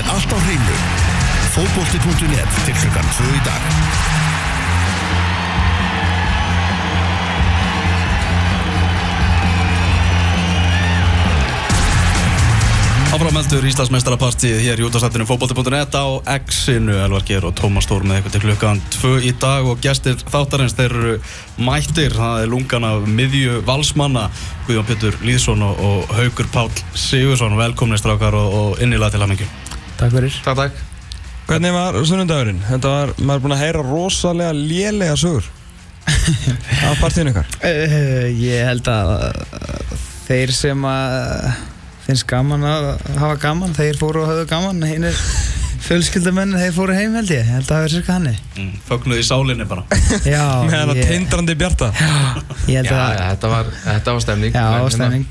er allt á hreinu. Fótbolti.net til klukkan 2 í dag. Áframeldur Íslandsmeistarapartíð hér í útastættinu fókbalti.net á X-inu Elvar Geir og Tómas Stór með eitthvað til klukkan 2 í dag og gestir þáttarins þeir eru mættir, það er lungan af miðju valsmanna Guðjón Pétur Lýðsson og, Haugur Pál Sigursson velkomni strákar og, og innilega til hamingi Takk fyrir. Takk, takk. Hvernig var sunnundagurinn? Þetta var, maður er búin að heyra rosalega lélega sögur af partíinu ykkar. Uh, Ég held að uh, þeir sem að finnst gaman að hafa gaman þeir fóru og höfðu gaman. Hinn er fjölskyldamenn þeir fóru heim held ég. Held að það verði cirka hannig mm, Fögnuð í sálinni bara. Já, með hann að tindrandi bjarta. Ég held Já, að þetta var, þetta var stemning. Já, hérna- stemning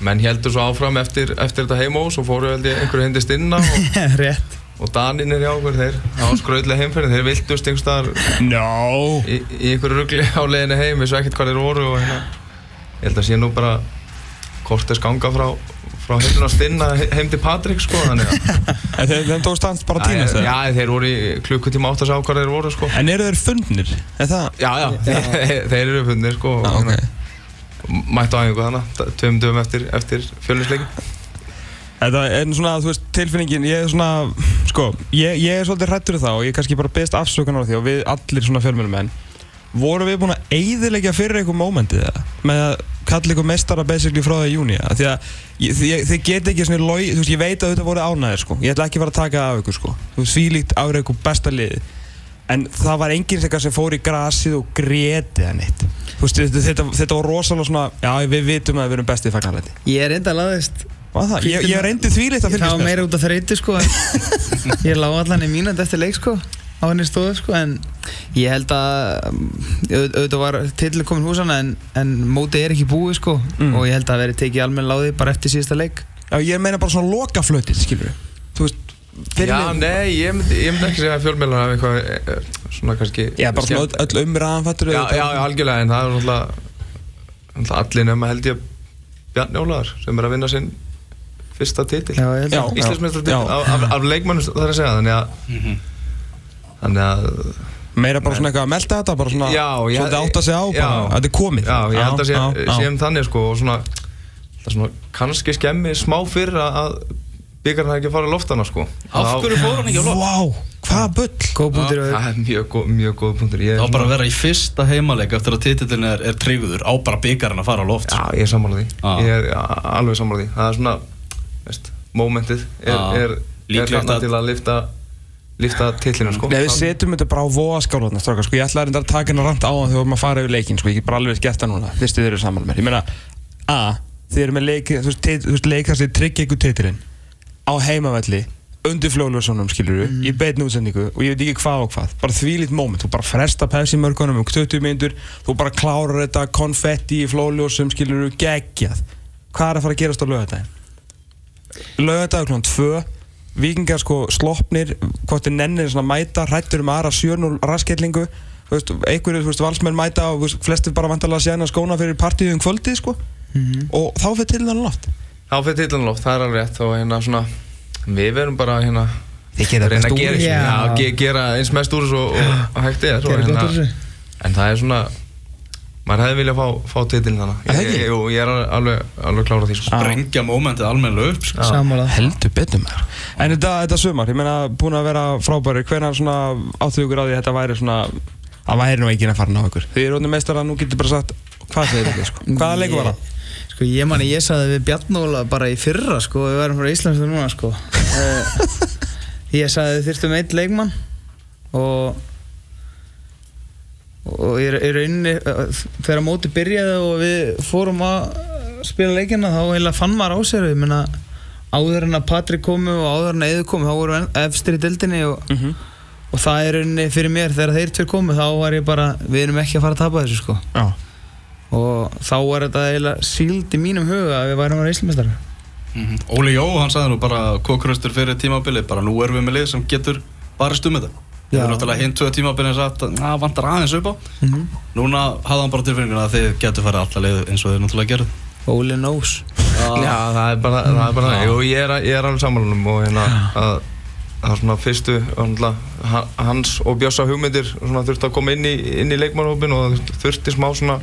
Menn heldur svo áfram eftir, eftir þetta heima og svo fóru held ég einhverju hendist inna og, Rétt og Daninir hjá okkur, þeir á skröðlega heimferðin, þeir viltust einhverstaðar No í, í einhverju ruggli á leiðinni heim, vissu ekkert hvað þeir voru og hérna, ég held að sé nú bara kortes ganga frá, frá heimluna stinna heim til Patrik sko, þannig að En þeir, þeim tókst hans bara að týnast Já, já, þeir voru í klukkutíma átt að sjá hvað þeir voru sko. En eru þeir fundnir? Er það? Já, já, þeir, þeir eru funnir sko, Já, og ok hérna, mættu einhverju þannig, tveim dögum eftir, eftir fjölusleikin. Þetta er svona, þú veist, tilfinningin, ég er svona, sko, ég, ég er svolítið hrættur um það og ég kannski bara beðist afsökunar á því og við allir svona fjölmjölumenn vorum við búin að eyðilegja fyrir eitthvað mómentið það? Með að kalla ykkur mestara basically frá það í júni því að þið þið get ekki svona lói, þú veist, ég veit að þetta voru ánæðir sko, ég ætla ekki að fara að taka það af ykkur sko, þú veist, svílíkt árið ykkur besta liði en það var enginn sem sem fór í grasið og neitt. Þú veist, þetta, þetta, þetta var rosalega svona já, við vitum að við erum bestið fagnarleiti Ég er enda laðist Var það? Ég, ég reyndi þvílitt að Það fylgjast var með meira út af þreyti sko en Ég lá allan í mínund eftir leik sko á henni stóðu sko en ég held að auð- auðvitað var til komin húsana en, en mótið er ekki búið sko Mm. og ég held að það veri tekið almenn láði bara eftir síðasta leik. Já, ég meina bara svona lokaflötið, skilur Þú veist, Já, nei, ég myndi, ég myndi ekki segja að fjölmjölar hafa eitthvað, eh, svona kannski... Já, bara svona öll, öll umræðan, fattur Já, já, já, algjörlega, en það er náttúrulega allir nema held ég Bjarni Ólaðar sem er að vinna sinn fyrsta titil Já, ég held Já. að Íslandsmeistra Já. af, af, leikmannum það er að segja þannig að Mhm. þannig að Meira bara svona eitthvað að melda þetta, bara svona Já, ég- Svolítið átt að segja á, bara, að þetta er komið já, ég held að já. séum þannig sko og svona, það svona kannski skemmi smá fyrr að byggarna ekki að fara í loftana sko? Af hverju fór hann ekki á loft? Vá, hvað bull? Góð punktur Það er mjög, góð- mjög góð punktur. Ég er Það var bara að vera í fyrsta heimaleik eftir að titillin er, er tryggður. Á bara byggarinn að fara á loft. Já, ég er sammála því. Já. Ég er a- alveg sammála því. Það er svona, veist, momentið er, Já. er, er Líklegt þarna að- til að lifta lifta tillinu sko. Nei, við setjum þetta bara á voðaskálarna, strákar, sko, ég ætla að reynda að taka hennar rand á hann þegar að fara yfir leikinn, sko, ég get bara alveg gert það núna, fyrst þið eru saman með mér. Ég meina, A, þið eru með leik, þú veist, tit- þú veist, leik þar sem þið tryggja ykkur titilinn á heimavelli, undir flólusunum, skilur Mhm. í beinu útsendingu og ég veit ekki hvað og hvað, bara þvílít moment, þú bara fresta pepsi mörgunum um 20 myndur, þú bara klárar þetta konfetti í flólusum, skilur geggjað. Hvað er að fara að gerast á lögadaginn? lögadagur kl. 2 vikingar sko sloppnir. Hvort er nennir svona mæta. Hrættur um aðra 7-0 raskellingu þú veist, einhverju, þú veist, valsmenn mæta og þú flestir bara vantarlega að sjæna skóna fyrir partíu um kvöldið, sko. Og þá fyrir til þannig loft Þá fyrir tillinu loft, það er alveg rétt og hérna svona Við verum bara hérna reyna að gera. Já. ge, gera eins mest úr þessu og, og hægt er og, þessu. En það er svona maður hefði viljað fá, fá titilin þannig Er ég, ekki? ég, jú, ég er alveg, alveg klára því sko. Brengja mómentið almennilega upp sko. Heldur betur maður en þetta, þetta sumar, ég meina búin að vera frábæri hvenær svona áttu ykkur á því að þetta væri svona að væri nú enginn að fara ná ykkur þið eru orðin meistar að nú getur bara sagt hvað þið eru sko. hvaða leikur var það? Sko ég man að ég saði við Bjarnóla bara í fyrra sko við værum frá Íslands núna sko Eh, Ég saði þið þyrftum einn leikmann og og í í rauninni eh, þegar móti byrjaði og við fórum að spila leikina þá heila fann maður á sér ég meina áður en að Patrik komu og áður en að Eður komu þá voru við efstir í dildinni og, Mhm. og það er rauninni fyrir mér þegar þeir tveir komu þá var ég bara við erum ekki að fara að tapa þessu sko Já. Þá var þetta eiginlega síld í mínum huga að við værum að vera Íslamestari Mhm. Óli Jó, hann sagði nú bara kókröstur fyrir tímabilið, bara nú erum við með lið sem getur barist um þetta. Það er náttúrulega hinn tvö tímabilið sagt að það vantar aðeins upp á. Núna hafði hann bara tilfinninguna að þið getur farið alla leið eins og þið náttúrulega gerðu. Óli knows Já, það er bara, það er bara þannig og ég er, ég er alveg samanlunum og hérna að það var svona fyrstu hans og Bjössa hugmyndir svona þurfti að koma inn í, inn í leikmannhópin og það þurfti smá svona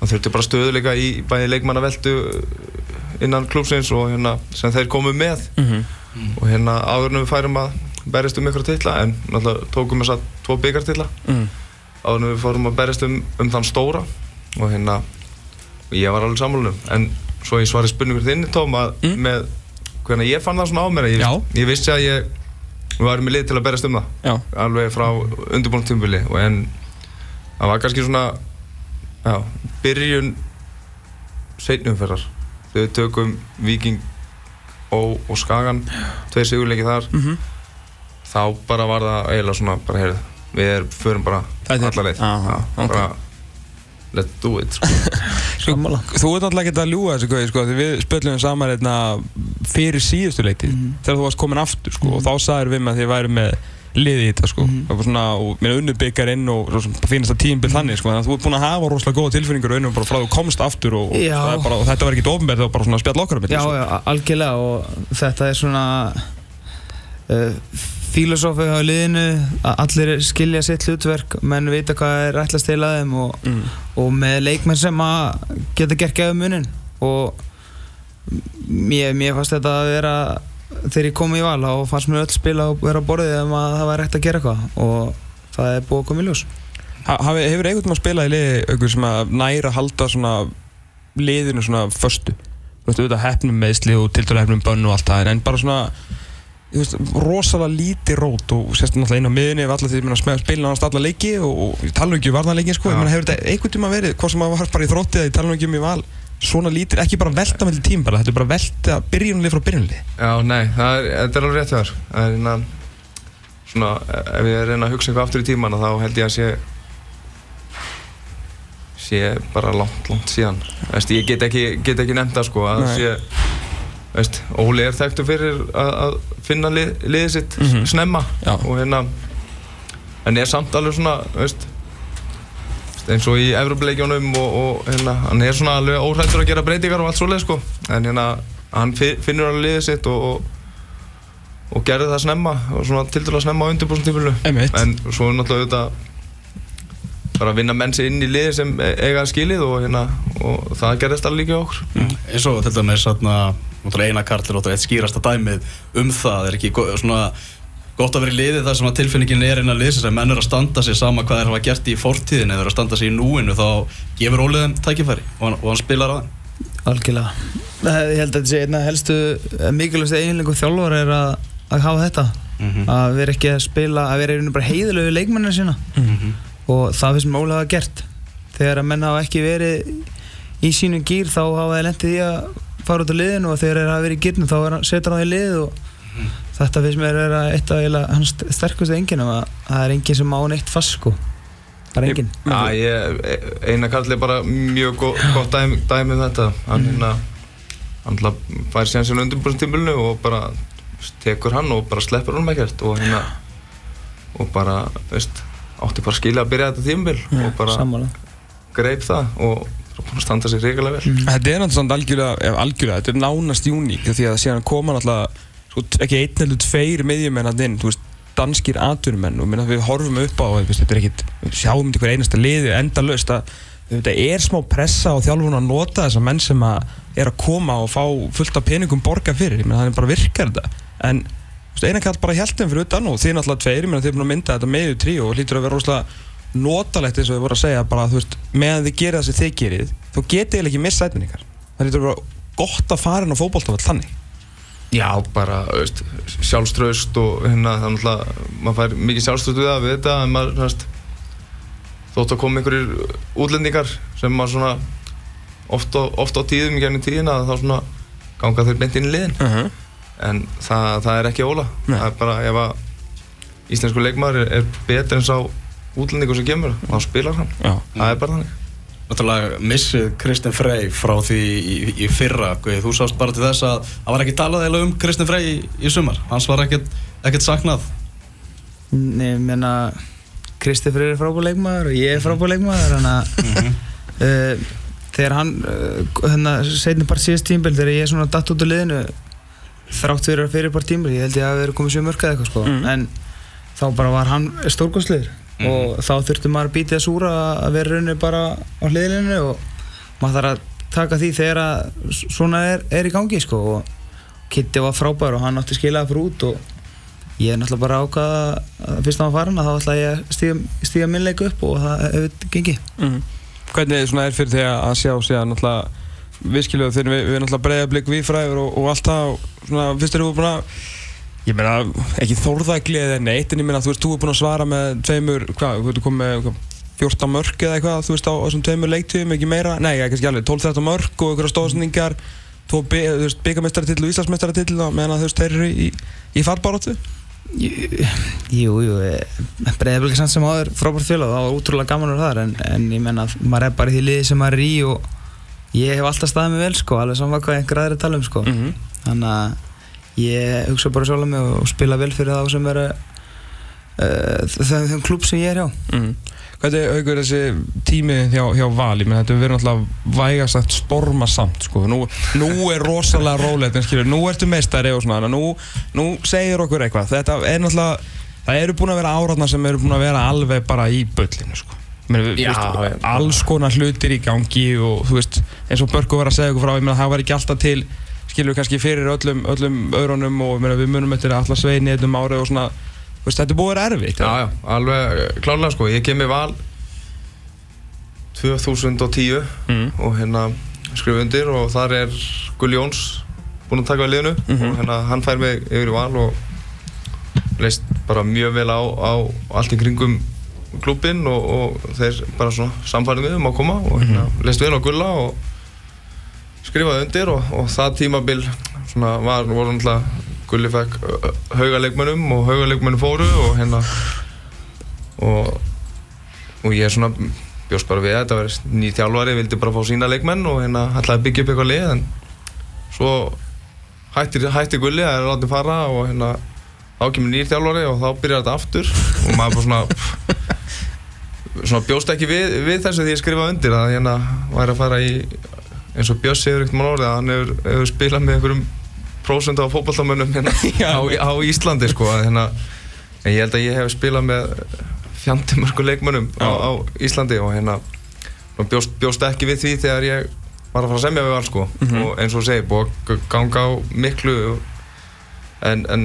það þurfti bara stöðuleika í bæði leikmannaveldu innan klúpsins og hérna sem þeir komu með Mhm. og hérna áður en við færum að berjast um ykkur titla en náttúrulega tókum þess að tvo byggartitla Mhm. áður en við fórum að berjast um, um þann stóra og hérna ég var alveg sammálunum en svo ég svari spurningur þinni Tóm að Mm. með hvernig ég fann það svona á mér ég, ég vissi að ég við varum í lið til að berjast um það Já, alveg frá undirbúin tímbili og en það var kannski svona já, byrjun seinumferðar við tökum Viking og, og Skagan tveir sigurleiki þar Mhm. þá bara var það eiginlega svona bara heyrðu, við er, förum bara Það er til. alla leið Aha, Já, ok. bara let's do it sko. Sammála. Þú ert alltaf ekki að ljúga þessu gauði sko, því við spöllum saman hérna fyrir síðustu leitið þegar þú varst komin aftur sko, og þá sagðir við með að þið væri með liði í þetta sko, það var svona, og minna unnu byggar inn og svo sem fínasta tímbil þannig sko, þannig að þú ert búin að hafa rosalega góða tilfinningur raunum bara frá að þú komst aftur og, og, bara, og þetta var ekkit ofnbært, það var bara svona spjall okkar á milli, Já, sko. já, algjörlega og þetta er svona uh, filosófi á liðinu að allir skilja sitt hlutverk menn vita hvað er ætlast til að þeim og, Mm. og með leikmenn sem að geta gert gefa munin og mér, mér fannst þetta að vera þegar ég kom í val þá fannst mér öll spila og vera á borðið um að það var hægt að gera eitthvað. Og það er búið að koma í ljós. Ha, hefur einhvern veginn að spila í liði auðvitað sem að næra halda svona liðinu svona föstu? Þú veist, auðvitað hefnum meðsli og tildur hefnum bönn og allt það, en bara svona veist, rosalega lítið rót og sérst náttúrulega inn á miðunni ef allir því að spila nánast alla leiki og, og ég tala nú ekki um varnarleiki sko, meina hefur þetta einhvern tíma verið, hvort sem að var bara í þróttið ég svona lítið, ekki bara velta með tím bara, þetta er bara velta byrjunlið frá byrjunlið já, nei, það er, þetta er alveg rétt þér það er hérna svona, ef ég reyna að hugsa eitthvað aftur í tíman þá held ég að sé sé bara langt, langt síðan Veist, ég get ekki, get ekki nefnt það sko að Nei. sé Veist, Óli er þekktu fyrir að, að finna lið, liðið sitt Mhm. snemma Já. og hérna en er samt alveg svona veist, eins og í Evropleikjónum og, og hérna, hann er svona alveg óhrættur að gera breytingar og allt svoleið sko. En hérna, hann fi- finnur alveg liðið sitt og, og, og gerði það snemma og svona tildulega snemma á undirbúrstífulu en svo er náttúrulega auðvitað bara að vinna menn sig inn í liði sem e- eiga skilið og, hérna, og það gerðist alveg líka okkur. Eins og til dæmis náttúrulega eina karl er náttúrulega eitt skýrasta dæmið um það er ekki svona gott að vera í liði þar sem að tilfinningin er innan liðsins að menn er að standa sig sama hvað þeir hafa gert í fortíðin eða er að standa sig í núinu þá gefur Óli þeim tækifæri og hann, og hann spilar á þeim. Algjörlega. Eh, Ég held að þetta sé einna helstu mikilvægst eiginleikum þjálfur er að, að hafa þetta. Að vera ekki að spila að vera einhvern bara heiðilegu leikmennina sína. Og það finnst mér ólega gert. Þegar að menn hafa ekki verið í sínum gýr þá hafa þeir lendið í að fara út á liðinu og þegar þeir hafa verið í gýrnum þá er hann- setur hann í lið og þetta finnst mér vera eitt af hans sterkustu enginum að það er enginn sem á neitt fast sko. Það er enginn. Já, ég, e- Einar Karl er bara mjög go gott dæmi, dæmi um þetta. Hann hérna hann ætla að færi síðan síðan undirbúrstífulinu og bara tekur hann og bara sleppur hann ekkert. Og hérna og bara, veist, átti bara skilja að byrja þetta tímabil og bara sammála. greip það og bara búin að standa sér reyngilega vel. Þetta er náttúrulega samt algjörlega, ef algjörlega, þetta er nánast uník því að síðan koma náttúrulega sko, ekki einn eller tveir miðjumenn að inn, þú veist, danskir atvinnumenn. Og minna, við horfum upp á, veist, þetta er ekkit við sjáum þetta hver einasta liði enda löst að þetta er smá pressa og þjálfun að nota þessa menn sem að er að koma og fá fullt af peningum borga fyrir, meina það er bara virkar þetta. En þú veist, eina kall bara hjæltum fyrir utan og þið náttúrulega tveir, meina þið er búin að mynda þetta meðu trí og hlýtur að vera rosalega notalegt eins og við vorum að segja bara, veist, meðan þið það sem þið gerir þá getið ekki missa sætin ykkar. Það hlýtur að vera gott að fara inn á fótboltafall þannig Já, bara, veist, sjálfströst og hérna, er náttúrulega, maður fær mikið sjálfströst við það, við þetta, en maður, veist, þótt að koma einhverjir útlendingar sem maður svona oft á, oft á tíðum í gennum tíðina, þá svona ganga þeir beint inn í liðin, uh -huh. en það, það er ekki óla. Nei. Það er bara, ef að íslensku leikmaður er, er betur en sá útlendingur sem kemur, þá spilar hann. Já. Það er bara þannig. Náttúrulega missið Kristinn Frey frá því í, í fyrra. Guði, þú sást bara til þess að það var ekki talað eiginlega um Kristinn Frey í, í sumar. Hans var ekkert, ekkert saknað. Nei, ég meina Kristoffer er frábúr leikmaður og ég er frábúr leikmaður þannig að uh, þegar hann uh, hérna, setni part síðast tímbil þegar ég er svona datt út úr liðinu þrátt fyrir að fyrir bara tímur ég held ég að það verið komið sjö mörg eða eitthvað sko. Mhm. en þá bara var hann stórkostlegur og þá þurfti maður að býta þess úr að vera raunni bara á hliðilinu og maður þarf að taka því þegar að svona er, er í gangi sko. Og Kitty var frábær og hann átti skilað fyrir út og ég er náttúrulega bara ákvað að fyrst að hann var farin að þá ætla ég að stíga, minnleika upp og það hefur gengið. Mhm. Hvernig svona er fyrir því að sjá síðan náttúrulega viðskiljuðu þegar við, við náttúrulega breiða blik viðfræður og, og allt það og svona fyrst erum við búin að ég meina ekki þórðagli eða neitt en ég meina þú veist þú er búin að svara með tveimur hvað, þú ert komið með hvað, 14 mörg eða eitthvað þú veist á þessum tveimur leiktíðum ekki meira? Nei kannski alveg 12-13 mörg og einhverja stóðsendingar þú veist byggamestaratill og Íslandsmestaratill og meðan þú veist þeir eru í, í, fallbaróttu Jú, jú, breyðablík samt sem áður frábært félag, það var útrúlega gaman úr þar en, en ég menna að maður er bara í því liði sem maður er í og ég hef alltaf staðið mig vel sko, alveg saman hvað einhver aðri tala um sko. Mm -hmm. þannig að ég hugsa bara sjálf mig og spila vel fyrir þá sem er uh, þeim klúb sem ég er hjá Mm. Hvernig aukur þessi tími hjá, hjá Val, ég menn þetta verið náttúrulega vægast að storma samt sko. nú, nú er rosalega rólegt en skilur, nú ertu meistari og svona að nú, nú segir okkur eitthvað þetta er náttúrulega, það eru búin að vera áratna sem eru búin að vera alveg bara í bullinu sko. Meni, við, Já, veist, já. alls konar hlutir í gangi og þú veist, eins og Börgu var að segja okkur frá ég meina það var ekki alltaf til skilur kannski fyrir öllum, öllum öðrunum og við munum eftir allar sveini einnum árið og svona, veist, þetta er búið að vera erfitt Já, já, alveg eh, klárlega sko, ég kem í val 2010 Mm. og hérna skrif undir og þar er Gulli Jóns búinn að taka við liðinu Mhm. og hérna hann fær mig yfir í val og leist bara mjög vel á, á allt í kringum klubbinn og, og þeir bara svona samfærið við um að koma og hérna leist vel á Gulla og skrifaði undir og, og það tímabil var, voru náttúrulega Gulli fekk haugaleikmönnum og haugaleikmönnum fóru og hérna og, og ég svona bjóst bara við að þetta verið nýð þjálfari, vildi bara fá sína leikmenn og hérna ætlaði að byggja upp eitthvað lið en svo hætti, hætti Gulli að láta mig fara og hérna þá kemur nýr þjálfari og þá byrjar þetta aftur og maður bara svona svona bjóst ekki við, við þessu því ég skrifaði undir að hérna væri að fara í eins og Bjössi hefur ekkert mann orðið að hann hefur, hefur spilað með einhverjum prósent af fótballtamönnum hérna á, á Íslandi sko hérna en ég held að ég hef spilað með fjandi mörgu leikmönnum á, á Íslandi og hérna og bjóst, bjóst ekki við því þegar ég var að fara að semja við all sko Mhm. og eins og þú segir, búið að ganga á miklu en, en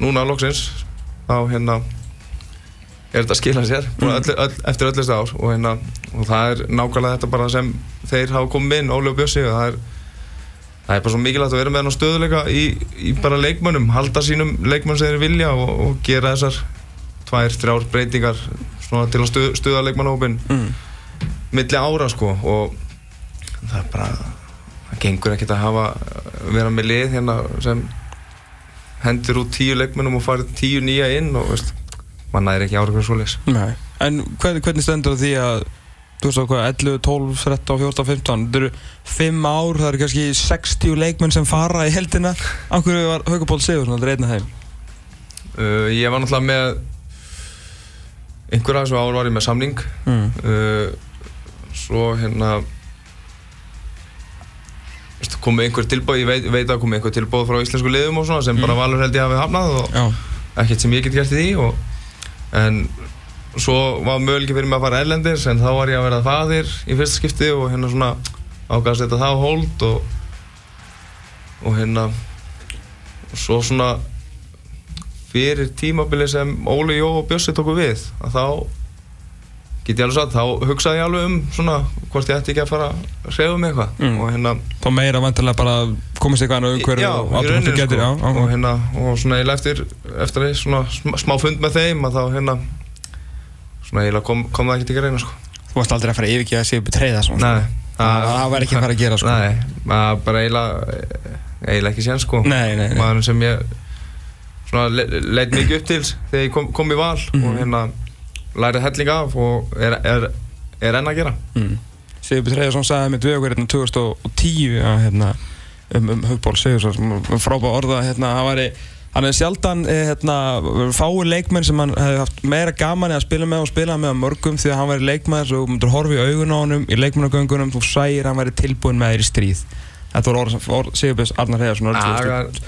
núna loksins þá hérna er þetta að skila sér mm. öll, öll, eftir öll þessi ár og, hérna, og það er nákvæmlega þetta bara sem þeir hafa komið inn, Óli og Bjössi og það er það er bara svo mikilvægt að vera með hann á stöðuleika í, í bara leikmönnum, halda sínum leikmönn sem þeir vilja og, og gera þessar tvær, þrjár breytingar svona til að stuð, stuða leikmannahópin mm. milli ára sko og það er bara það gengur ekkert að hafa vera með lið hérna sem hendur út tíu leikmennum og farið tíu nýja inn og veist, mann næri ekki ára hverju svoleiðis. Nei. En hvernig, hvernig stendur á því að þú veist á hvað, 11, 12, 13, 14, 15 þetta eru 5 ár, það eru kannski 60 leikmenn sem fara í heldina af hverju var Haukaból Sigur svona reyna þeim? Uh, ég var náttúrulega með einhver af þessu ár var ég með samning. Mm. uh, svo hérna komið einhver tilbúð ég veit, veit að komið einhver tilbúð frá íslensku liðum og svona sem bara valur held ég hafi hafnað og Já, ekkert sem ég get gert í því og, en svo var möguleiki fyrir mig að fara erlendis en þá var ég að verða faðir í fyrsta skipti og hérna svona ágæðast þetta það á hold og, og hérna og svo svona fyrir tímabili sem Óli Jó og Bjössi tóku við að þá get ég alveg satt, þá hugsaði ég alveg um svona hvort ég ætti ekki að fara að hreyfa mig eitthvað Mm. og hérna þá meira vantilega bara komast eitthvað annað umhverju og allt sem þú getur sko. já, og hérna og svona eiginlega eftir eftir því svona sm- smá fund með þeim að þá hérna svona eiginlega kom, kom það ekki til greina sko Þú varst aldrei að fara að yfirgeða sig upp í treyða svona Nei Það það var ekki að fara að gera sko Nei, maður bara eiginlega eiginlega ekki sér sko Nei, nei, nei. maður sem ég svona le, leit mikið upp til þegar ég kom, kom í val Mhm. og hérna lærið helling af og er, er, er enn að gera mm. Sigur Treyðarsson sagði með hérna 2010 að, hérna, um, um Hugból Sigursson um frábæð orða hérna, hann væri hann er sjaldan eh, hérna, fáir leikmenn sem hann hefði haft meira gaman að spila með og spila með mörgum því að hann væri leikmenn þú myndir horfa í augun á honum í leikmennagöngunum þú sæir hann væri tilbúin með þér í stríð. Þetta var orð, orð Sigurbjörns Arnar 2000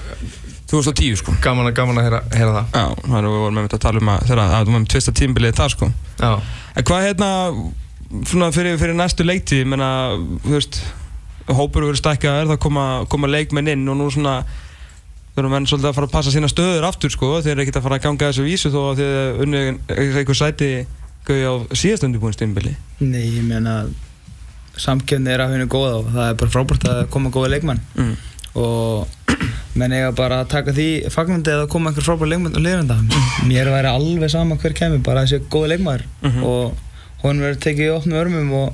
2010 sko. Gaman, að- gaman að heyra, heyra það. Já, þannig að við vorum með þetta að tala um að þegar að við varum tvista tímbilið það sko. Já, En hvað hérna, svona fyrir, fyrir næstu leiktíð, ég menna, þú veist, hópur verið stækkaðar, það koma, koma leikmenn inn og nú svona þurfum menn svolítið að fara að passa sína stöður aftur sko, þeir eru ekkert að fara að ganga þessu vísu þó að þið unni einhver sæti gauði á síðast undirbúin stimbili. Nei, ég meina samkjöfni er að henni góða og það er bara frábært að koma góða leikmann Mm. og menn bara að taka því fagnandi eða koma einhver frábært leikmann og liðranda mér væri alveg sama hver kemur bara þessi góða leikmaður Mhm. og hún verður tekið í opnum örmum og,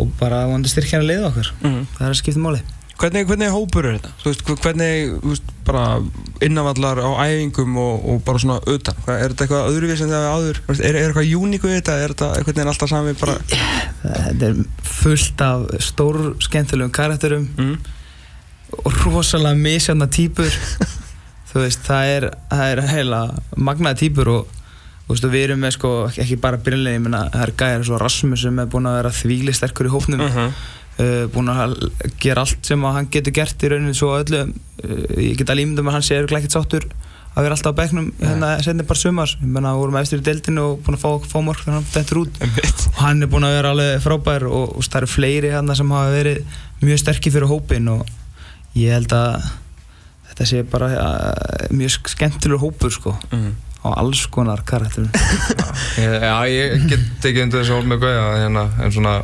og bara vonandi styrkja hann að liða okkur Mm. það er að skipta máli Hvernig, hvernig hópur er þetta? Veist, hvernig, veist, bara innanvallar á æfingum og, og bara svona utan? Er þetta eitthvað öðruvís en það er veist, Er, er eitthvað uníku við þetta? Er þetta veginn alltaf sami bara? þetta er fullt af stór skemmtilegum karakterum Mm. og rosalega misjana týpur þú veist, það er, það er heila magnaða týpur og þú veist, við erum með sko, ekki- ekki bara byrjanlega, ég meina, það er gæðir svo Rasmus sem er búinn að vera þvíli sterkur í hópnum. Uh uh, búinn að gera allt sem að hann getur gert í rauninu svo öllu. Uh, ég get alveg ímyndum að hann sé örugglega ekkert sáttur að vera alltaf á bekknum hérna setni bara sumar ég meina, við vorum efstir í deildinu og búinn að fá, fá mörg þegar hann dettur út. Og hann er búinn að vera alveg frábær og, og það eru fleiri hann sem hafa verið mjög sterkir fyrir hópin og ég held að þetta sé bara uh, mjög skemmtilegur hópur sko. Mm. Á alls konar karakterum. Ég, já, ég get tekið undir þessu hól með gauja hérna, en svona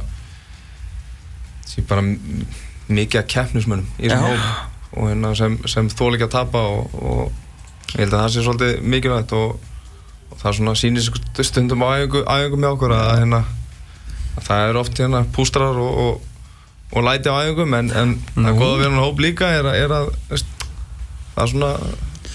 sé bara m- mikið af keppnismönnum í þessum hóp og hérna sem, sem þól ekki að tapa og, og ég held að það sé svolítið mikilvægt og, og það svona sýnir sig stundum á æfingu, æfingu með okkur að, hérna, að það er oft hérna pústrar og, og, og læti á æfingum en, en það er góð að vera hann hóp líka er, að- er að það er svona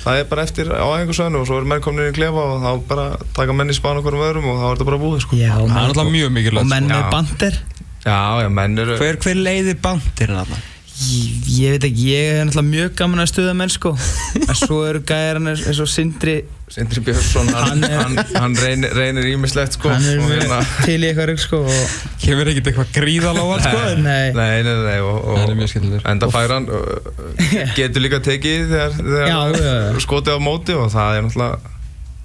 það er bara eftir á æfingarsöðinu og svo er menn komin inn í klefa og þá bara taka menn í spána okkur um öðrum og þá er þetta bara búið sko. Já, Það er alltaf mjög og menn sko. með bandir Já, já, menn eru Hver, hver leiði bandir þarna? Ég, ég veit ekki, ég er náttúrulega mjög gaman að stuða menn sko en svo eru gæðir hann eins og Sindri Sindri Björnsson, hann, Hann hann, reynir, reynir ímislegt sko hann er hérna til í eitthvað rugg sko og, Kemur ekkert eitthvað gríðalóðan sko? nei, Nei, nei, nei, og, og Það er mjög skemmtilegur. Enda fær hann uh, getur líka tekið þegar, þegar Já, já, já. skotið á móti og það er náttúrulega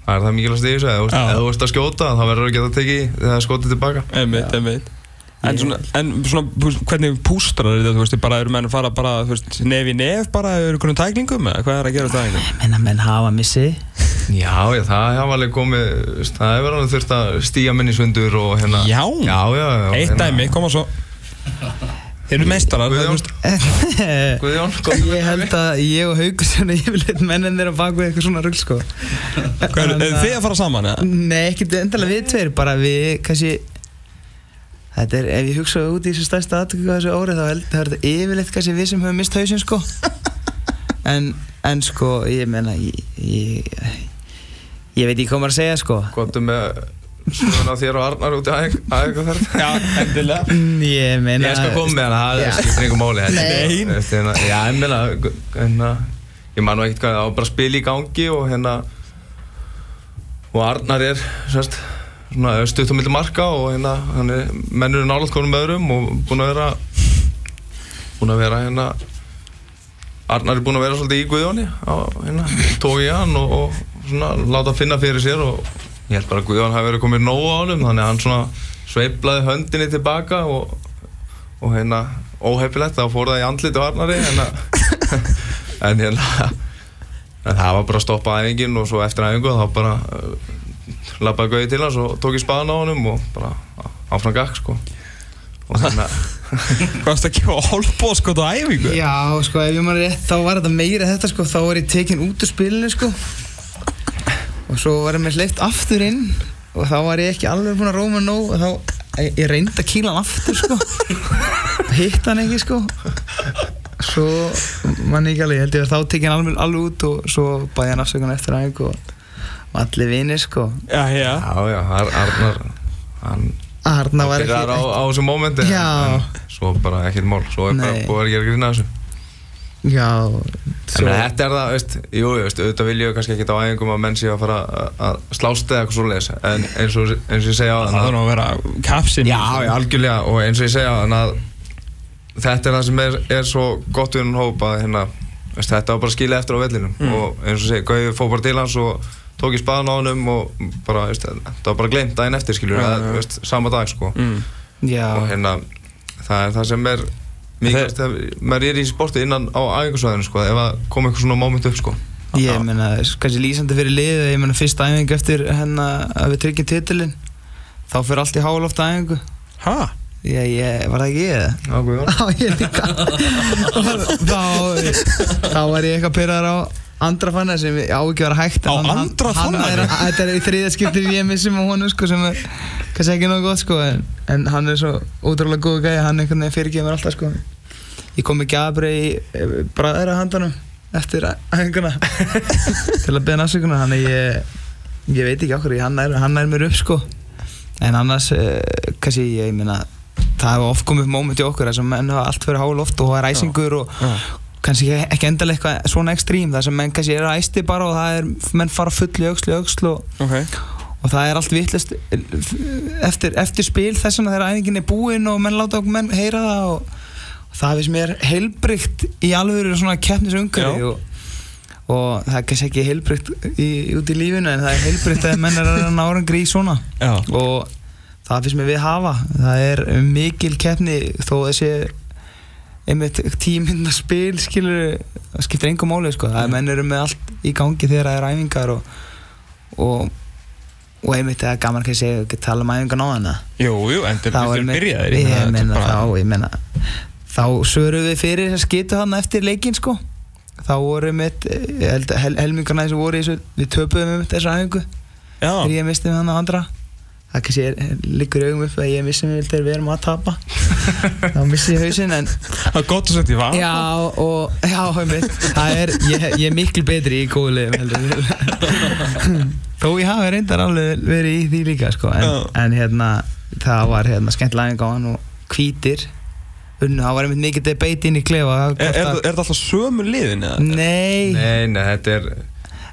það er það mikilvægast í þessu eða þú veist- Já. ef þú ert að skjóta þá verður þú að geta tekið þegar skotið tilbaka Einmitt, einmitt. En svona, en svona, hvernig pústrar er þetta, þú veist, bara eru menn að fara bara, þú veist, nef í nef bara, eru einhvern tæklingum eða hvað er að gera það einhvern? menna menn hafa missi Já, já, það hafa alveg komið það hefur alveg þurft að stíja menn í sundur og hérna Já. já, já, já Eitt hérna- dæmi, koma svo. Þeir eru meistarar, þú Guðjón, veist, Guðjón, kom ég held að ég og Haugur sem yfirleitt mennin er að baka við eitthvað svona rugg sko hvað eru er þið að fara saman eða? Nei, ekkert endalega við tveir, bara við kannski Þetta er, ef ég hugsa út í þessu stærsta aðtöku þessu árið þá held er þetta yfirleitt kannski við sem höfum mist hausinn sko en, en sko, ég menna ég, ég, ég veit hvað maður að segja sko Góttu með svona þér og Arnar út í aðeins Já, endilega. Mm, Ég meina Ég skal koma með hana, það er skiptir einhver máli. Nei. Hérna, Já, ég meina hérna, Ég man nú ekkert hvað, það var bara spil í gangi og hérna og Arnar er svona stutt á milli marka og hérna hann er mennur nálátt konum öðrum og búin að vera búin að vera hérna Arnar er búin að vera svolítið í Guðjóni hérna, tók í hann og, og svona láta finna fyrir sér og ég held bara að Guðjón hafi verið komið nóg á honum þannig að hann svona sveiplaði höndinni tilbaka og, og hérna óhefilegt þá fór það í andliti á Arnari að- en hérna en það var bara að stoppa æfingin og svo eftir æfingu þá bara lappaði Guði til hans og tók í spaðan á honum og bara áfram gakk sko. Og hérna Hvað varst að gefa hálfbóðskot á æfingu? Já, sko, ef ég maður rétt þá var þetta meira þetta sko, þá var ég tekin út úr spilinu sko. Og svo var ég með hleyft aftur inn og þá var ég ekki alveg búinn að róma nóg og þá, ég, reyndi að kýla hann aftur sko. Hitt hann ekki sko. Svo mann ekki alveg, ég held ég að þá tekin hann alveg, alveg út og svo bæði hann afsökan eftir aðeins og allir vinir sko. Já, já. já já, Ar Arnar hann Arna var ekki, á, á þessu mómenti en- en svo bara ekkert mál. Svo er bara Nei. búið að gera grína þessu. Já. En svo, þetta er það, veist, jú, veist, auðvitað vil ég kannski ekki á æfingum að menn sé að fara að- að slást eða eitthvað svo leiðis en eins og, eins og ég segja á Það þarf nú að vera kapsin. Já, já, algjörlega. Og eins og ég segja þannig að þetta er það sem er, er svo gott við hún hóp að hérna, veist, þetta var bara skilja eftir á vellinum. Og eins og segi, Gauði fór bara til hans og tók í spaðan á honum og bara, veist, þetta var bara glemt daginn eftir skiljur, að, já. veist, sama dag sko mm. Já, og hérna, það er það sem er mikilvægt þegar maður er í sporti innan á æfingarsvæðinu sko, ef að koma eitthvað svona moment upp sko ég meina, kannski lýsandi fyrir liðið ég meina, fyrsta æfing eftir hérna að við tryggjum titilinn þá fyrir allt í hálóft æfingu Ha? Já, ég, var það ekki ég eða? Já, Guðjón. Já, ég líka þá, þá var ég eitthvað pyrraðar á andra fanna sem ég á ekki að vera hægt Á en hann- Andra hann Fannar? er- Þetta er í þriðja skipti við ég missum á honum sko sem er kannski ekki nóg gott sko en, en hann er svo ótrúlega góð gæði hann einhvern veginn fyrirgeður mér alltaf sko Ég kom með gabri í eh, bræðra handanum eftir æfinguna til að beða afsökunar hann ég, ég veit ekki okkur hann er, hann er mér upp sko en annars uh, kannski ég meina það hefur oft komið upp moment í okkur þess að menn hafa allt fyrir háloft og það er æsingur og Já. Kannski ekki- endalega eitthvað svona ekstrím þar sem menn kannski eru æsti bara og það er menn fara full í aukslu aukslu og, Ok. og það er allt vitlist eftir, eftir spil þess vegna þegar æfingin er búin og menn láta okkur menn heyra það og, og það finnst mér heilbrygt í alveg svona keppnisumhverfi Já. og, og það er kannski ekki heilbrygt í, út í lífinu en það er heilbrygt að menn er að ná árangri í svona Já. og það finnst mér við hafa það er mikil keppni þó þessi einmitt tímynda spil skilur það skiptir engum máli sko. Það er menn eru með allt í gangi þegar það er æfingar og og, og einmitt það er gaman að segja ekki tala um æfingar náðana Jú, jú, en þetta þá er einmitt- byrjaðir ég meina þá ég meina þá svörum við fyrir þess að skitu hann eftir leikinn sko. Þá voru hel, hel, helmingarna þessu voru í þessu við töpuðum um þessu æfingu. Þegar ég misti með hann á andra það kannski er, liggur í augum upp að ég missi mig þegar við erum að tapa. Þá missi ég hausinn en það er gott að setja í val já og já einmitt, það er ég, ég er miklu betri í heldur. Þó ég hafi reyndar alveg verið í því líka sko en, Já. en hérna það var hérna skemmtilega æfing á hann og hvítir unnu, það var einmitt mikið debate inn í klefa Er, er, er þetta alltaf sömu liðin eða? Nei, Nei, nei, þetta er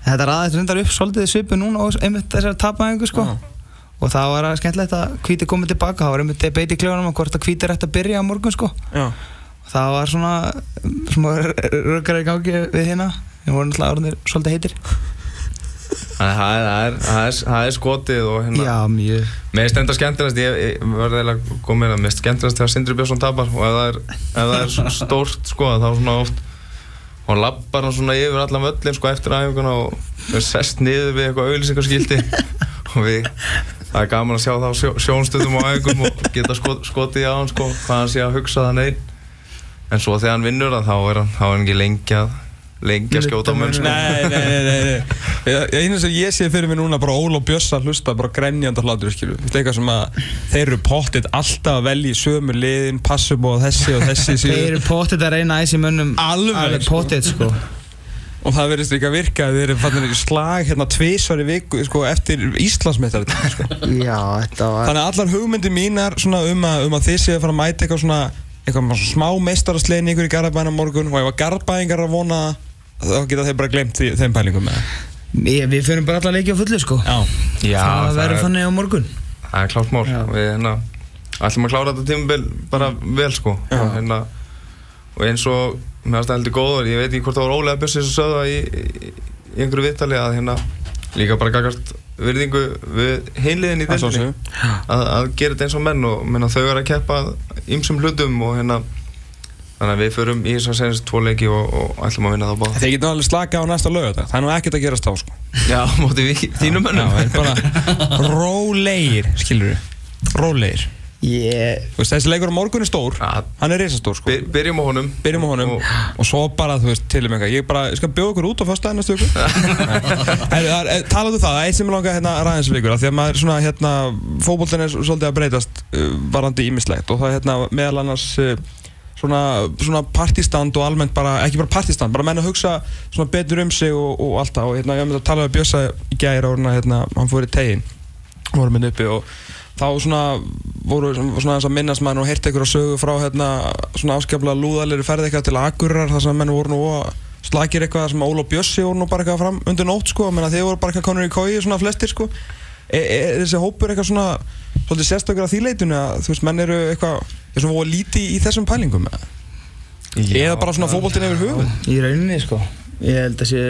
þetta ræðist reyndar upp svolítið svipu núna og einmitt þessar tapæðingu sko. Já. Og það var að skemmtilegt að hvíti komið tilbaka. Það var einmitt debate í klefanum að hvort að hvíti er eftir að byrja á morgun sko. Já. og það var svona svona rökkar í gangi við hérna. Við vorum alltaf orðinir svolítið heitir. Það er, það er, það er, það er skotið og hérna. Já, mjög. Mér finnst enda skemmtilegast, ég, ég verði eiginlega að koma með það, mér finnst skemmtilegast þegar Sindri Björnsson tapar. Og ef það er, ef það er stórt sko, þá svona oft og lappar hann svona yfir allan völlin sko eftir æfinguna og sest niður við eitthvað auðlýsingarskildi og við, það er gaman að sjá það á sjó, sjónstöðum og æfingum og geta skot, skotið á hann sko, hvað hann sé að hugsa það neinn en svo þegar hann vinnur það, þá er hann, þá er hann ekki lengi að lengi að skjóta á menn sko. Nei, nei, nei, nei, nei. Ég- sem ég sé fyrir mig núna bara Óla og Bjössa að hlusta bara grenjandi hlátur skilu. Þetta er eitthvað sem að þeir eru pottit alltaf að velja í sömu liðin passum og þessi og þessi Þeir eru pottit að reyna æs í mönnum Alveg, sko. pottit sko og það verðist ekki að virka þeir eru fannir í slag hérna tvísvar í viku sko, eftir Íslandsmeistar sko. Já, þetta var Þannig að allar hugmyndir mínar svona um að, um að þið séu að fara að mæta eitthvað svona eitthvað svona smá meistaraslegin ykkur í Garabæna morgun og ef að Garabæingar að vona þá geta þeir bara glemt því, þeim pælingum með Ég, Við fyrir bara alla leiki á fullu sko. Já, Já, Það það verður er- þannig á morgun. Það er klárt mál. Já. Við hérna ætlum að klára þetta tímabil bara vel sko. Hérna, og eins og mér finnst það heldur góður. Ég veit ekki hvort það var Ólega Bjössi sem sögða í, í, í einhverju viðtali að hérna líka bara gagast virðingu við hinliðin í Það deildinni. að, að gera þetta eins og menn og menna, þau eru að keppa ýmsum hlutum og hérna þannig að við förum í þess að senast tvo leiki og, og ætlum að vinna þá báða. Þeir geta alveg slaka á næsta lög Það er nú ekkert að gerast þá sko. Já, móti við þínum mönnum. Já, bara rólegir, skilur við Rólegir Þú veist, Þessi leikur á morgun er stór. Ja. Hann er risastór sko. By, Byrjum á honum. Byrjum á honum. Og, og svo bara, þú veist, til um eitthvað. Ég bara, ég skal bjóða ykkur út á fyrsta næstu ykkur Talaðu það, það. Er eitt sem hérna ræðins við ykkur af Því að maður svona, hérna, fótboltin er svolítið að breytast uh, varandi ímislegt og það er hérna meðal annars uh, svona, svona partistand og almennt bara, ekki bara partistand, bara menn að hugsa svona betur um sig og, og allt það. Og hérna, ég hef myndið að tala við Bjössa í gæri og hérna, hann fór í tegin vorum minn uppi og þá svona voru svona þess að minnast maður og heyrti einhverja sögu frá hérna svona áskaplega lúðalegri ferði eitthvað til Akureyrar þar sem menn voru nú að slagir eitthvað sem Óla og Bjössi voru nú bara eitthvað fram undir nótt sko, menna þeir voru bara eitthvað konur í kói svona flestir sko. Er, er þessi hópur eitthvað svona svolítið sérstökur að því leitinu að þú veist menn eru eitthvað er svona voru líti í þessum pælingum eða? Eða bara svona fótboltinn yfir höfuð? Í rauninni sko Ég held að sé,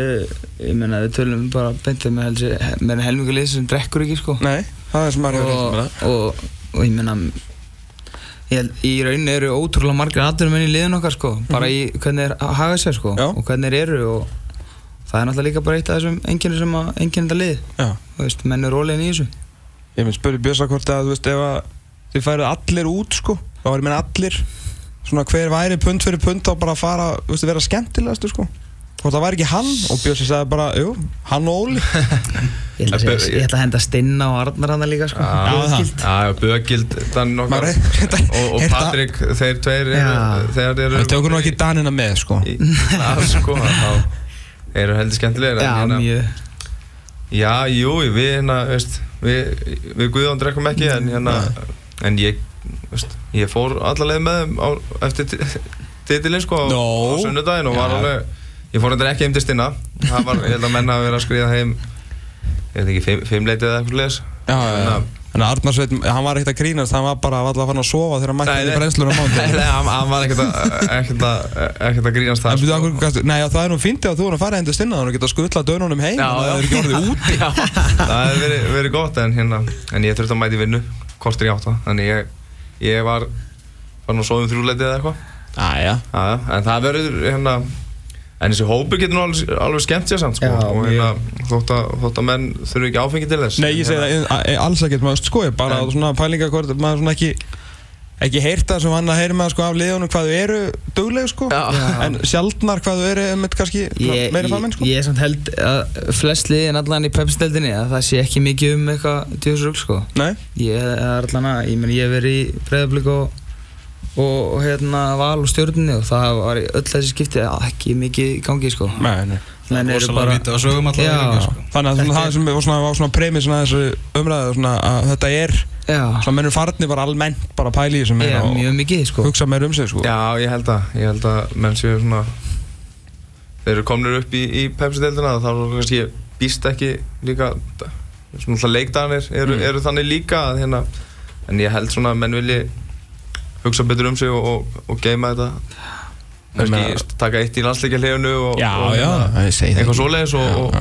ég meina við tölum bara beintið með að með helmingu lið sem drekkur ekki sko. Nei, það er sem maður hefur og, reynt með og, og ég meina ég held, í rauninni eru ótrúlega margir aðdurum í liðin okkar sko. Bara í hvernig þeir hafa sér sko Já. og hvernig þeir eru og það er náttúrulega líka bara eitt af þessum enginu sem að enginu þetta lið. Já, þú veist, menn er rólegin í þessu. Ég mynd spurði Björsa hvort að þú veist ef að þið færið allir út sko þá var ég meina allir svona hver væri pund fyrir pund þá bara að fara veist vera skemmtilegastu sko hvort það væri ekki hann og Björsi sagði bara jú, hann og Óli Ég ætla að, ég ætla að henda Stinna og Arnar hana líka sko Já. Já, já, Bögild, og, Patrik, þeir tveir Já. þeir eru Það tökur nú ekki Danina með sko að, sko, þá eru heldur skemmtilegir en Já, hérna- mjög Já, jú, við hérna, veist, við, við Guðjón drekkum ekki en hérna, en ég, veist, ég fór alla leið með þeim á, eftir ti- titilinn sko á, Nó. á sunnudaginn og var Já. alveg, ég fór endur ekki heim til stinna, það var, ég held að menna að vera að skriða heim, ég veit ekki, fimm, fimmleitið eða eitthvað leis. Já, já, já. Þannig að Arnarsveit, hann var ekkert að grínast, hann var bara alltaf að fara að sofa þegar hann mætti í brennslur á Nei, mánu nei, hann, hann var ekkert að, að, að grínast það. Nei, það er nú fyndið að þú er að fara hendur stinna þannig að geta skuttla dönunum heim að það er ekki orðið út Já, það hefur verið, gott en hérna, en ég þurfti að mæti vinnu, kortir í átta, þannig ég, ég var, var nú svo um þrjúleitið eða eitthvað. Æja en það verður hérna En þessi hópur getur nú alveg, alveg skemmt sér samt sko, Já, og hérna, þótt að, þótt að menn þurfi ekki áfengi til þess. Nei, ég segi hérna, það e- alls ekkert maður sko, ég bara Nei. svona pælinga hvort maður svona ekki ekki heyrt það sem hann að heyra með sko af liðunum hvað þau eru dugleg sko. Já. en sjaldnar hvað þau eru með kannski Ég, meiri ég, fagmenn sko. ég er samt held að flest liðin allan í pepsteldinni að það sé ekki mikið um eitthvað djóðsrugl sko. Nei, Ég er allan að, ég meni ég hef verið í breyðablík og, og hérna val og stjórninni og það var í öll þessi skipti ekki mikið í gangi sko. Nei, nei. Menn eru Rosalega bara, sko. Þannig að það sem var svona, var svona premissin að þessu umræðu svona að þetta er já, svona mennur farnir bara almennt bara að pæla í þessu já, meira og mikið sko. hugsa meira um sig sko. Já, ég held að, ég held að menn séu svona Þeir eru komnir upp í, í Pepsi-deildina þá er kannski býst ekki líka svona leikdaganir eru, Mm. eru þannig líka að hérna En ég held svona að menn vilji hugsa betur um sig og, og, og geima þetta. Kannski taka eitt í landsleikja hlifinu og, Já, og já, ég segi það eitthvað svoleiðis og,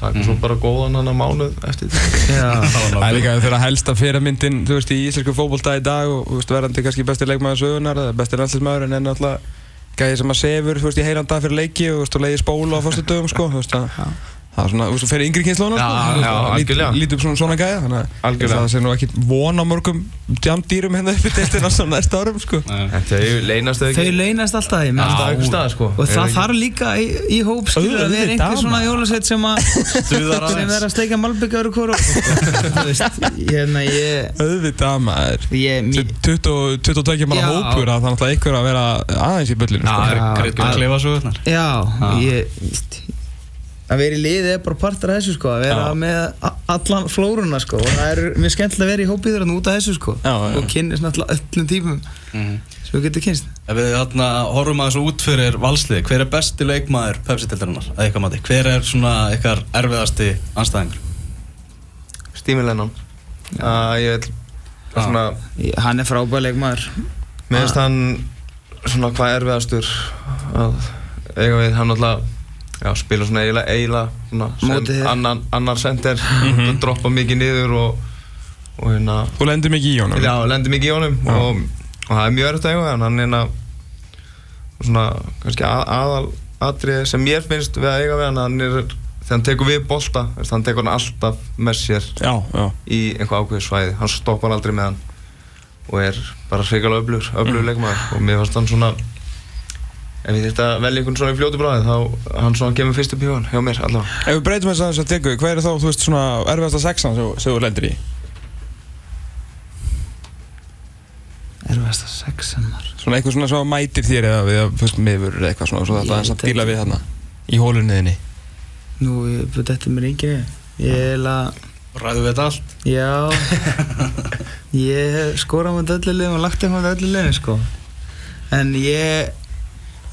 taka svo bara góðan hann að mánuð eftir. Já, Það er líka þegar helsta fyrirmyndin, þú veist, í íslensku fótbolta í dag og þú veist, verðandi kannski besti leikmaður sögunar eða besti landslismæður en er náttúrulega gæði sem að sefur, þú veist, í heilan dag fyrir leiki og leiði spóla á fyrstu dögum, sko, þú veist, að það er svona, þú veist, yngri sko, þú já, að lít- algjörlega. lítið upp svona svona gæða, þannig að það sé nú ekki von á mörgum jamdýrum hérna upp í deildina svona næsta árum, sko. Þau leynast þau þau ekki leynast alltaf ég meina. alltaf einhver stað sko og það þarf líka í, í hóp skilur að vera Auðvitað, einhver svona jólasveit sem að sem er að steika malbyggar og hvora þú veist, hérna ég Auðvitað maður. ég, Sem mér, 20 22 manna hópur að það er einhver að vera aðeins í sko. Er Já, að vera í liði er bara partur af þessu sko að vera Já. með allan flórunna sko og það er mjög skemmtilega að vera í hópiður út af þessu sko Já, já. og kynnist náttúrulega öllum típum Mhm. sem við getum kynst Ef við þarna horfum að þessu út fyrir valslið, hver er besti leikmaður Pepsi-tildarinnar, að ykkar mati? Hver er svona ykkar erfiðasti anstæðingur? Stími Lennon að ég vil svona hann er frábæðileg maður Mér finnst hann svona hvað erfiðastur að eiga við hann alltaf já, spila svona eiginlega eiginlega svona annan, annar sender og droppa mikið niður og, og hérna Þú lendir mikið í honum. já, lendir mikið í honum og, og það er mjög erfitt að eiga við hann er hérna svona kannski að, aðal atrið sem mér finnst við að eiga við hann hann er þegar hann tekur við bolta veist, hann tekur hann alltaf með sér Já, já. í einhvað ákveðið svæði hann stoppar aldrei með hann og er bara hrikalega öflugur, öflugur Mm. leikmaður og mér fannst hann svona ef ég þurfti að velja einhvern svona í fljótu bráði þá hann svona kemur fyrst upp í hugan hjá mér allavega Ef við breytum þess að þess að teku, hver er þá, þú veist, svona erfiðasta sexan sem, sem þú lendir í? erfiðasta sexan maður Svona eitthvað svona sem mætir þér eða við, þú veist, miður eða eitthvað svona, svo þetta Ég aðeins að díla ekki. við þarna í hólunniðinni. nú, þetta mér engin ég er að Ræðum við þetta allt? Já, ég hef skorað með öllu liðum og lagt eitthvað með öllu liðum sko. En ég,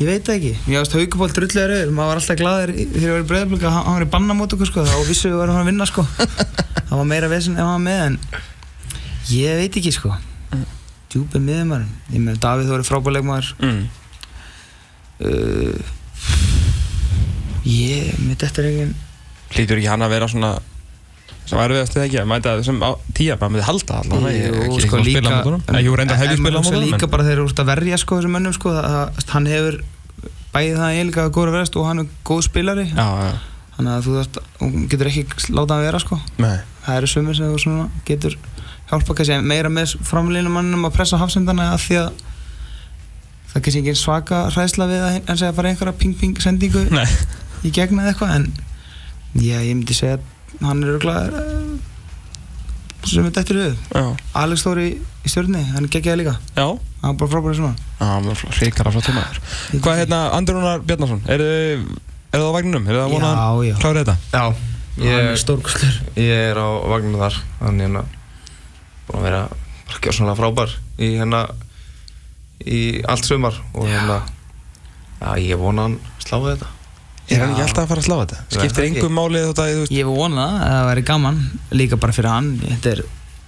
ég veit það ekki. Ég ást hauguból drullega rauður, maður var alltaf glaður í- þegar ég var í breyðablík að hann var í banna mót okkur sko, þá vissu við varum hann að vinna sko. Það var meira vesen ef hann var með en ég veit ekki sko. Djúpið miður maður. Ég með Davíð Þóri frábæleik maður. Mm. uh, ég, mér þetta er engin Hlýtur ekki hann að vera svona sem væri við að stuða ekki að mæta á tíja, maður myndi halda allan Jú, sko, líka- En maður líka bara þegar þú ert að verja sko þessum mönnum sko það, hann hefur bæðið það eiginlega að góra verðast og hann er góð spilari. Já, já, þannig að þú þú getur ekki láta hann vera sko. Nei. Það eru sumir sem þú svona getur hjálpa kannski meira með framlýnum mannum að pressa hafsendana að því að það er kannski ekki svaka hræðsla við að hann segja bara einhverja ping-ping sendingu Nei, í gegn eða eitthvað en já, ég myndi segja að hann er örgulega sem er dættur við já, Alex Þóri í stjórni, hann er geggjaði líka. Já. Hann er bara frábæri svona. Já, ríkara frá tímaður Hvað hérna, Andri Rúnar Bjarnason, eru þið er það á vagninum? Er það að vona að klára þetta? Já, hann er ég, stórkustur ég er á vagninu þar. Þannig hérna Búin að vera bara gjörsamlega frábær Í hérna Í allt sumar Og hérna Já, ég vona hann sláði þetta Er hann ekki alltaf að fara að slá þetta? Skiptir engum máli þú veist ég vona það, að það væri gaman líka bara fyrir hann þetta er,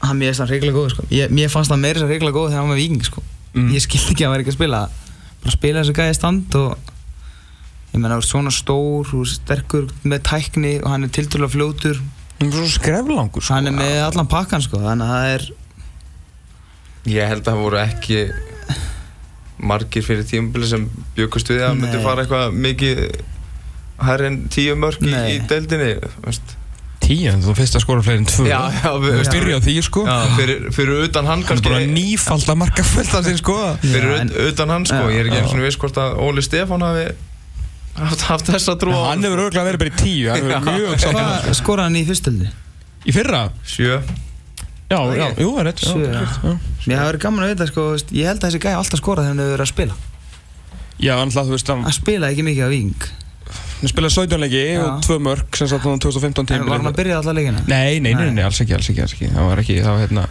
hann mér finnst hann reglulega góð sko. ég, mér fannst hann meira þess að reglulega góð þegar hann var með viking sko. Mm. ég skildi ekki að hann væri ekki að spila bara spila þessu gæði stand og ég menna, svona stór veist, sterkur með tækni og hann er tilturlega fljótur Hann er svo skreflangur sko. hann er með allan pakkan sko, þannig að það er Ég held að það voru ekki margir fyrir tímabili sem bjökust við að myndi fara eitthvað mikið hærri en tíu mörg í, í deildinni veist. Tíu, þú fyrst að skora fleiri en tvö. Já, já, við, Þú á því sko. Já fyrir, fyrir utan hann Hann er kannski. bara nýfald að marka fullt af þeim sko. Fyrir en- ut, utan hann sko, Já, ég er ekki eins og viss hvort að Óli Stefán hafi haft, haft þessa trú á Hann hefur örgulega verið bara í tíu Hann hefur mjög hvað skoraði hann í fyrstöldinni? Í fyrra? sjö. Já, já, jú, það er rétt. Mér hafa verið gaman að vita sko, ég held að þessi gæði alltaf skorað þegar hann hefur verið að spila. Já, hlað, þú veist, hann hann spilaði ekki mikið á viking hann spilaði 17 leiki Já. og tvö mörg sem sagt hann 2015 en tímabilið. var hann að byrja alla leikina? Nei, nei, nei, nei, alls ekki, alls ekki, alls ekki Það var ekki, það var hérna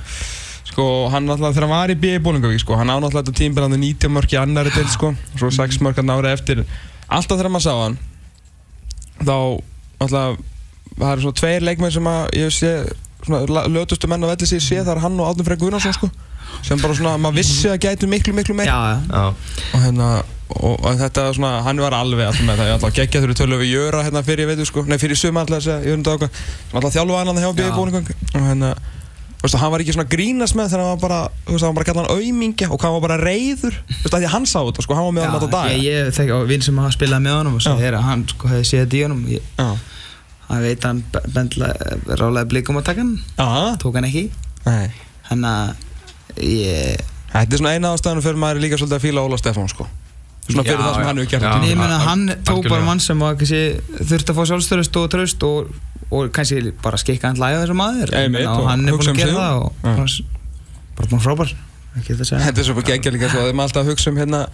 Sko, hann náttúrulega, þegar hann var í B.I. Bólingavík, sko Hann á náttúrulega þetta tímbil, hann er 90 mörg í annari til, sko Svo 6 mörg hann ára eftir Alltaf þegar maður sá hann Þá, náttúrulega Það eru svona tveir leikmenn sem að Ég sé, svona, lötustu menn á velli sig sé Það er hann og Átnum Freyr Guðnarsson, sko Sem bara svona, maður vissi að gætu miklu, miklu meir já, já já, og hérna og, þetta svona, hann var alveg alltaf með það. Ég alltaf geggja þurru tölum við Jöra hérna fyrir, veitu sko, nei fyrir suma alltaf að segja, ég veit ekki sem alltaf þjálfa hann að hjá bíði Já. búningum og hérna, þú veist, hann var ekki svona að grínast með þegar hann var bara, þú veist, hann var bara að kalla hann auðmingja og hann var bara reyður, þú veist, að því að hann sá þetta sko, hann var með hann alltaf dag ég, ég þekki á vinn sem hafa spilað með honum og Já. sagði að hann sko hefði séð þetta í honum. Ég, Já, hann veit að hann að hann Já, hann hann að ég Þetta er svona eina ástæðan fyrir maður líka svolítið að fíla Óla Stefán sko Svona fyrir Já, það sem já. hann hefur gert. En ég al- hann tók bara mann sem þurfti að fá sjálfstörust og tröst og, og kannski bara skikka hann læga þessum maður. Meina, og og hann er búin um að gera það og bara, bara búin frábær þetta er svo geggja líka svo að þeim alltaf að hugsa um hérna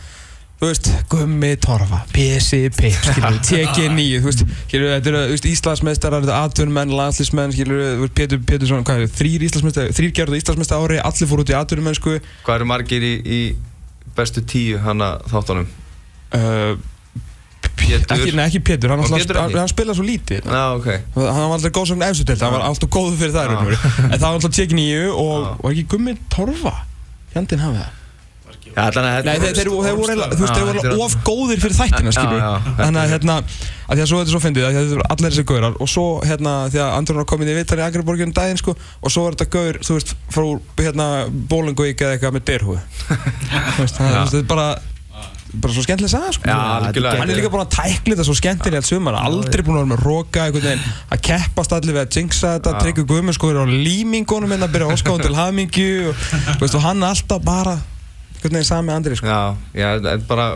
Þú veist, Gummi Torfa, við, TG9, þú veist, þetta eru, Íslandsmeistarar, þetta eru atvinnumenn, veist, Pétur, Pétur svona, hvað er, þrýr Íslandsmeistar, þrýr gerðu Íslandsmeistar ári, allir fór út í atvinnumenn, sko, hvað eru margir í, í bestu tíu hana þáttunum uh, Pétur ekki, nei, ekki Pétur, hann, Og alltaf, Pétur hann, ekki? hann spilaði svo lítið, Já, ok hann var aldrei góð sem efsutild, hann var alltaf góður fyrir það, Já. raun og veru. en það var alltaf TG9 og, Já. var ekki Gummi Torfa, fjandinn hafið það? Já, þannig að Nei, þeir, þeir, þeir voru eiginlega- þú veist, þeir voru Já, of góðir fyrir þættina, Já, skilur já, þetta Þannig að er- hérna, að því að svo þetta er svo fyndið, að því að þetta eru allir þessi gaurar og svo hérna, því að Andrún var komin í vittar í Akraborginu daginn, sko, og svo var þetta gaur, þú veist, frá hérna Bólinguík eða eitthvað með derhúi Þú veist, það- þú veist, þetta er bara bara svo skemmtileg saga, sko Já, algjörlega. Hann er líka búin að tækla þetta svo skemmtilega allt sumar, aldrei búin að vera með roka einhvern veginn, að keppast allir við að jinxa þetta, Já. tryggja guðmur sko er á límingunum hérna að byrja óskáðum til hamingju og, þú veist, og hann er alltaf bara einhvern veginn sami Andri, sko Já, já, þetta er bara,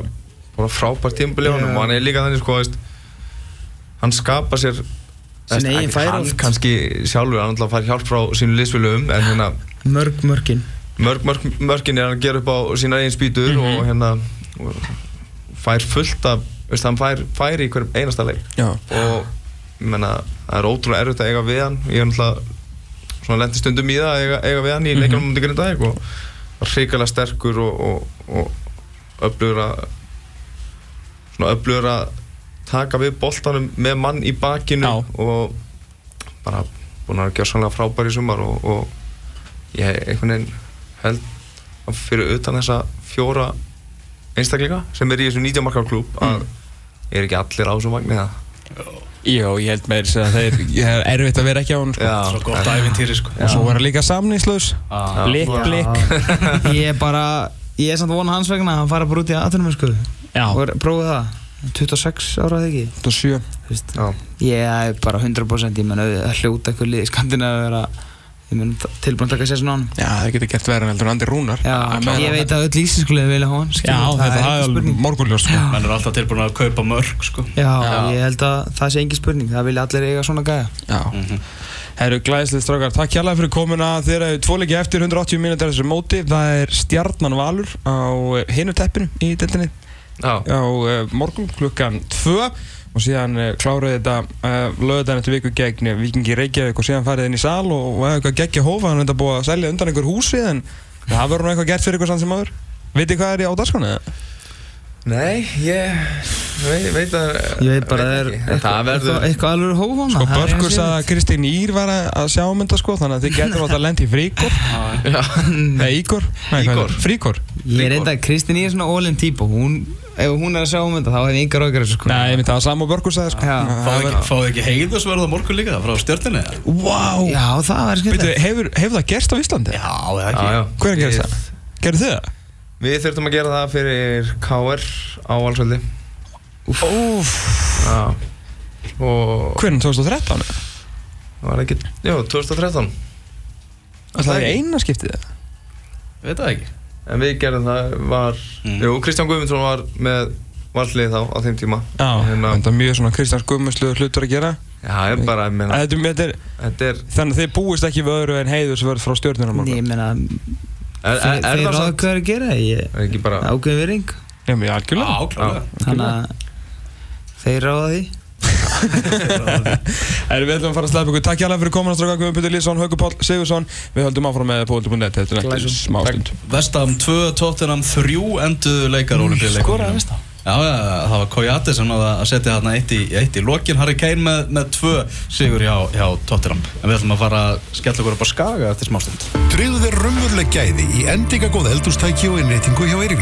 bara frábært honum Já. og hann er líka þannig sko, veist, hann skapa sér færi hann oft. kannski sjálfur, hann ætla að fara hjálp frá sínu liðsfélögum en hérna mörg mörkin mörg, mörg, mörgin er hann að gera upp á sína eigin spýtur Mhm. og hérna fær fullt af, veist, hann fær, fær í hverjum einasta leik Já, og menna, það er ótrúlega erfitt að eiga við hann ég er náttúrulega lendi stundum í það að eiga, eiga við hann í Mhm. leikjum mútið grindaðeg og var hrikalega sterkur og, og, og öflugur að svona öflugur að taka við boltanum með mann í bakinu Já. og bara búin að gera sannlega frábær í sumar og, og ég einhvern veginn held að fyrir utan þessa fjóra einstaklinga sem er í þessu 19 marka klúb að er ekki allir á þessum vagni það Jó, ég held meir að þeir, ég er erfitt að vera ekki á hann sko. Svo gott æfintýri sko. Og svo var það líka samningslaus. Já. Blik, blik. Ég er bara, ég er samt vona hans vegna að hann fara bara út í aðtunum sko. Já, og prófið það. 26 ára eða ekki? Það sjö. Þú veist, Já. Ég er bara 100% ég menn að hljóta eitthvað lið í skandina að vera ég menn tilbúin að taka sér svona á hann Já, það getur gert verið heldur en Andi Rúnar. Já, Ég meina- ég veit að öll ísinskulega vilja hafa hann Já, þetta er er spurning. morgunljós sko. Menn eru alltaf tilbúin að kaupa mörg sko. Já, Já. ég held að það sé engin spurning. Það vilja allir eiga svona gæja. Já. Herru, glæðislið strákar, takk hjálpa fyrir komuna. Þeir eru tvoleiki eftir 180 mínútur þessu móti. Það er Stjarnan Valur á hinu teppinu í deltinni Já, á uh, morgun klukkan 2 og síðan uh, kláruðu þetta uh, lögðan eftir viku gegn eh, Vikingi Reykjavík og síðan farið inn í sal og, og eitthvað geggja hófa hann er þetta búið að selja undan einhver húsi en það verður nú eitthvað gert fyrir ykkur samt sem aður Vitið hvað er í á dagskona? nei, ég veit, veit að Ég veit bara að það er. En það verður eitthvað, eitthvað alveg hófa Sko Börkur sagði að Kristín Ír var að að sjá um þetta sko þannig að þið getur átt að lendi í fríkor Nei, Ígor. Er? Fríkor Ég er enda, Kristín ég er svona all-in típa hún, ef hún er að sjá um þetta þá hefði yngar aukar þessu sko Nei, ég myndi að það var sama og Börkur sagði sko. Það Fáðu ekki, fáðu ekki heiðusverð á morgun líka frá stjörnunni? Vá Já, það var skemmt hefur, hefur það gerst á Íslandi? Já, Já, ekki já. Hver er gerst Við- það? Gerðu þið það? Við þurftum að gera það fyrir KR á Valsvöldi Úf Já Og Hvernig 2013? það var ekki, jú, 2013 Það er eina skiptið það Veit það ekki En við gerðum það var Mm. Jú, Kristján Guðmundsson var með valslið þá á þeim tíma. Já, Hérna- þetta er mjög svona Kristjáns Gummislu hlutur að gera. Já, ég bara, ég meina Þetta, þetta er, Þetta er Þannig að þið búist ekki við öðru en heiðusverð frá stjórnunum Nei, ég meina, Er, er, þeir ráða hvað er að gera ég Er ekki bara ákveðin Já, mjög algjörlega. Já, klálega þannig að þeir ráða því Erum við ætlum að fara að sleppa ykkur. Takk hjálpa fyrir komin að stráka Guðum Petur Lýsson, Haukur Páll Sigursson Við höldum áfram með Pólitur.net Þetta er eftir smá stund. Vestam 2, Tottenham 3 enduðu leikar olimpíuleikum Skoraði Vestam? Já, já, það var Kojati sem náði að setja hérna eitt í, eitt í lokin. Harry Kane með, með tvö sigur hjá, hjá Tottenham. En við ætlum að fara að skella okkur upp á skaga eftir smástund Tryggðu þér raunveruleg gæði í endingagóð eldústæki og innréttingu hjá Eirík